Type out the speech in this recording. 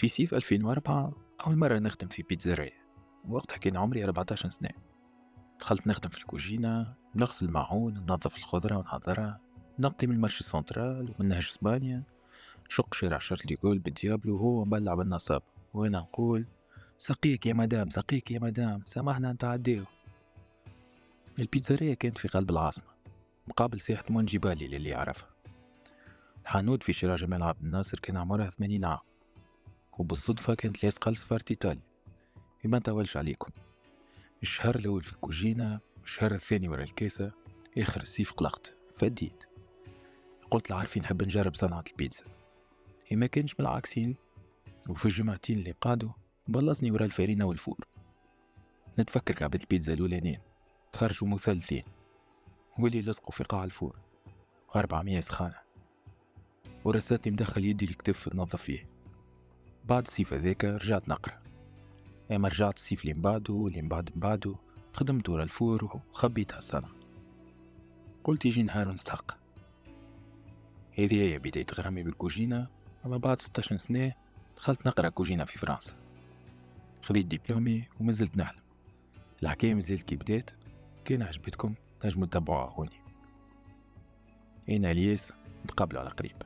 في صيف 2004 أول مرة نخدم في بيتزارية وقتها كان عمري 14 سنة. دخلت نخدم في الكوجينة نغسل الماعون ننظف الخضرة ونحضرها نقضي من ال marché central ومن نهج إسبانيا. نشق شارع شارل ديغول بال diable وهو مبلع بالنصاب وأنا نقول سقيك يا مدام سقيك يا مدام سامحنا نتعديو البيتزارية كانت في قلب العاصمة مقابل ساحة منجي بالي للي يعرفها. الحانوت في شارع جمال عبد الناصر كان عمرها ثمانين عام. وبالصدفة كانت لاصقة لسفارة إيطاليا. ما نطولش عليكم. الشهر الأول في الكوجينة الشهر الثاني ورا الكاسة آخر الصيف قلقت. فديت. قلت لعارفين نحب نجرب صنعة البيتزا. هي ما كانش من العاكسين. وفي الجمعتين اللي قعدوا بلصني ورا الفارينة والفور. نتفكر كعبة البيتزا الأولانيين خرجوا مثلثين. واللي لصقوا في قاع الفور. وأربعمية سخانة. ورساتني مدخل يدي الكتف نظف فيه بعد الصيف هذاك رجعت نقرأ. أما رجعت الصيف اللي بعده واللي بعد بعده خدمت ورا الفور وخبيتها السنة. قلت يجي نهار ونستحق. هذه هي بداية غرامي بالكوجينة. أما بعد 16 سنة دخلت نقرأ كوجينة في فرنسا. خذيت دبلومي ومازلت نحلم الحكاية مازالت كي بدات. كان عجبتكم تنجموا تتبعوها هوني. أنا الياس نتقابلوا على قريب.